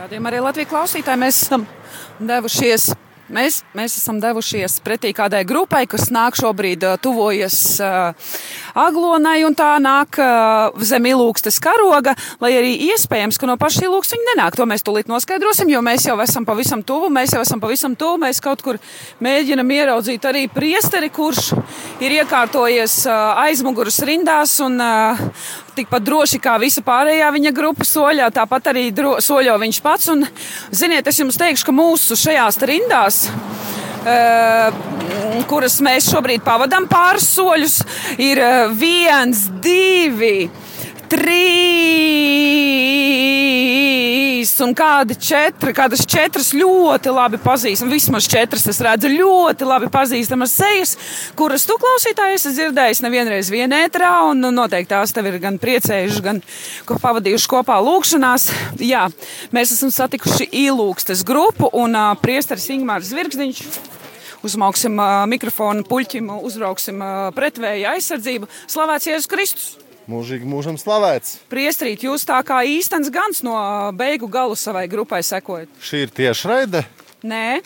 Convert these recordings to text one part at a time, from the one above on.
Rādījumā arī Latvijas klausītāji. Mēs esam devušies Mēs, mēs esam devušies pretī kādai grupai, kas nāk šobrīd, tuvojas uh, aglonai, un tā nāk uh, zem ilūgstes karoga, lai arī iespējams, ka no paša ilūgstes viņi nenāk. To mēs tūlīt noskaidrosim, jo mēs jau esam pavisam tuvu, mēs jau esam pavisam tuvu, mēs kaut kur mēģinam ieraudzīt arī priesteri, kurš ir iekārtojies uh, aizmuguras rindās un uh, tikpat droši kā visa pārējā viņa grupa soļā, tāpat arī dro, soļo viņš pats. Un, ziniet, es jums teikšu, ka mūsu šajās rindās kuras mēs šobrīd pavadām. Pāris soļus, ir uh, viens, divi, trīs un kādi četri, kādas četras ļoti labi pazīstamas, vismaz četras es redzu ļoti labi pazīstamas sejas, kuras tu klausītāji esi dzirdējis nevienreiz vienētrā, un nu, noteikti tās tev ir gan priecējušas, gan ko pavadījuši kopā lūkšanās. Jā, mēs esam satikuši īlūkstes grupu un uh, priesteris Ingmārs Zvirgzdiņš uzmauksim uh, mikrofonu puļķim, uzbrauksim uh, pretvēja aizsardzību. Slavēts Jēzus Kristus! Mūžīgi mūžam slavēts! Priestrīt, jūs tā kā īstenis gans no beigu galu savai grupai sekojat. Šī ir tiešraide? Nē.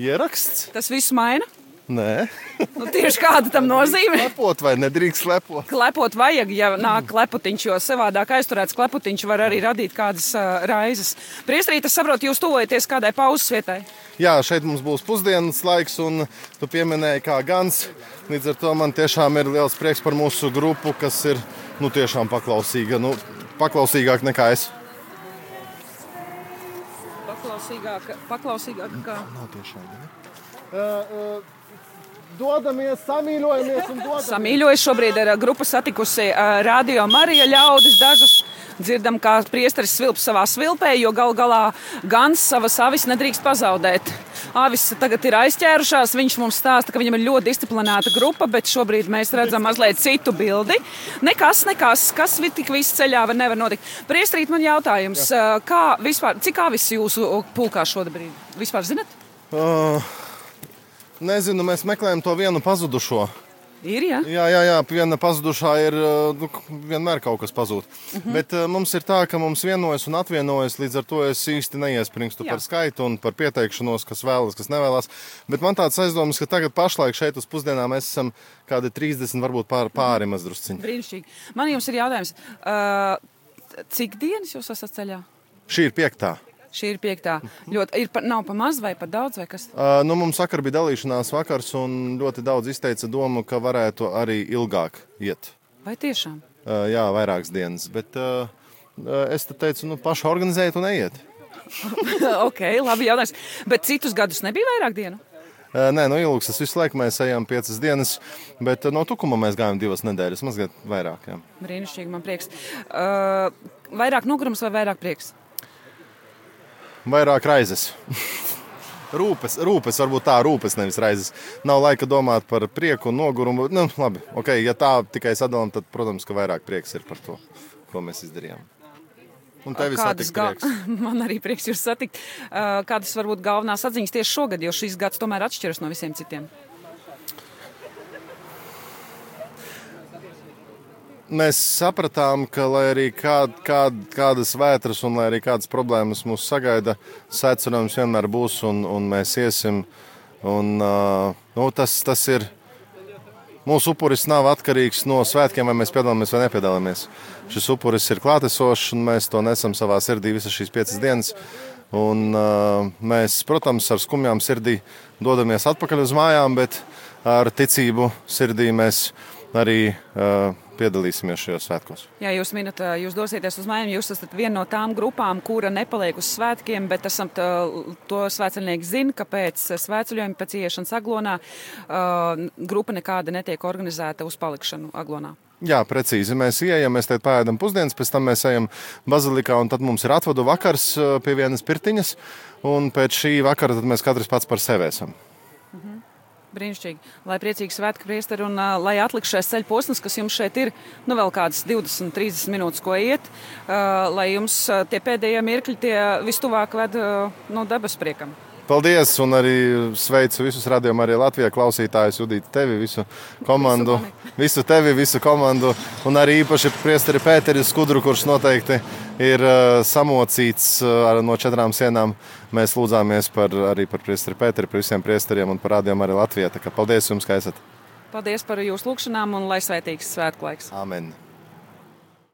Ieraksts? Tas viss maina? Nē. nu, tieši kāda tam nozīme? Klepot vai nedrīkst klepot? Klepot vajag, ja nāk kleputiņš, jo savādāk aizturēts kleputiņš var arī radīt kādas uh, raizes. Priestrīt, es saprotu, jūs tuvojaties kādai pauzes vietai. Jā, šeit mums būs pusdienas laiks, un tu pieminēji, kā gans. Līdz ar to man tiešām ir liels prieks par mūsu grupu, kas ir nu, tiešām paklausīga, nu, paklausīgāk nekā es. Paklausīgāk, paklausīgāk kā. Nav tiešām. Uh, uh, dodamies, samīļojamies un dodamies. Samīļojas šobrīd ir grupa satikusi uh, Radio Marija ļaudis dažus. Dzirdam, kā priesteris svilps savā svilpē, jo gal galā gan savas avis nedrīkst pazaudēt. Avis tagad ir aizķērušās, viņš mums stāsta, ka viņam ir ļoti disciplinēta grupa, bet šobrīd mēs redzam mazliet citu bildi. Nekas, nekas, kas tik viss ceļā var nevar notikt. Priestrīt man jautājums, kā vispār, cik avis jūsu pulkā šobrīd? Vispār zinat? Uh, Nezinu, mēs meklējam to vienu pazudušo. Ir, ja? Jā, jā, jā, viena pazudušā ir nu, vienmēr kaut kas pazūd. Mhm. -huh. Bet uh, mums ir tā, ka mums vienojas un atvienojas, līdz ar to es īsti neiespringstu jā. par skaitu un par pieteikšanos, kas vēlas, kas nevēlas. Bet man tāds aizdomas, ka tagad pašlaik šeit uz pusdienām mēs esam kādi 30, varbūt pār, pāri mazdrusciņi. Brīnišķīgi. Man jums ir jautājums, uh, cik dienas jūs esat ceļā? Šī ir piektā. Šī ir piektā. Ļoti, ir pa, nav pa maz vai pa daudz? Vai kas? uh, nu, mums vakar bija dalīšanās vakars, un ļoti daudz izteica domu, ka varētu arī ilgāk iet. Vai tiešām? Uh, jā, vairākas dienas. Bet uh, es teicu, nu, paši organizējiet un ejiet. ok, labi. Jautājums. Bet citus gadus nebija vairāk dienu? Uh, nē, no ilgas visu laiku mēs ejam piecas dienas, bet no tukuma mēs gājām divas nedēļas, mazliet vairāk. Jā. Brīnišķīgi, man prieks. Uh, vairāk nogurums vai vairāk prieks? Vairāk raizes. rūpes, rūpes, varbūt tā, rūpes, nevis raizes. Nav laika domāt par prieku un nogurumu. Nu, labi, okay, ja tā tikai sadalām, tad, protams, ka vairāk prieks ir par to, ko mēs izdarījām. Un tevis Kādas gal... Man arī prieks jūs satikt. Kādas varbūt galvenās atziņas tieši šogad, jo šis gads tomēr atšķiras no visiem citiem? Mēs sapratām, ka, lai arī kād, kād, kādas vētras un arī kādas problēmas mūs sagaida, secinājums vienmēr būs un, un mēs iesim. Un, nu, tas, tas ir. Mūsu upuris nav atkarīgs no svētkiem, vai mēs piedalāmies vai nepiedalāmies. Šis upuris ir klātesošs, un mēs to nesam savā sirdī visas šīs piecas dienas. Un, uh, mēs, protams, ar skumjām sirdī dodamies atpakaļ uz mājām, bet ar ticību sirdī mēs arī uh, piedalīsimies šajos svētkos. Jā, jūs minat, jūs dosieties uz mājām. Jūs esat viena no tām grupām, kura nepaliek uz svētkiem, bet esam tā, to svētceļnieki zina, ka pēc svētceļojuma, pēc ieiešanas aglonā, uh, grupa nekāda netiek organizēta uz palikšanu aglonā. Jā, precīzi. Mēs ienākam, mēs te pēdām pusdienas, pēc tam mēs ejam bazilikā, un tad mums ir atvadu vakars pie vienas pirtiņas. Un pēc šī vakara mēs katrs pats par sevi esam. Brīnišķīgi. Lai priecīgi svētki priesteri un uh, lai atlikšais ceļu posms, kas jums šeit ir, nu vēl kādas 20, 30 minūtes, ko iet, uh, lai jums uh, tie pēdējie mirkļi tie vistuvāk ved uh, no debes priekam. Paldies, un arī sveicu visus radiokamā arī Latvijā klausītājus, Judītu, tevi, visu komandu, visu tevi, visu komandu, un arī īpaši priesteri Pēteri Skudru, kurš noteikti ir uh, samocīts uh, no četrām sienām. Mēs lūdzāmies par, arī par priesteri Pēteri, par visiem priesteriem un par radiokamā arī Latvijā. Paldies jums, ka esat! Paldies par jūsu lūgšanām un lai svētīgs svētklaiks! Amen!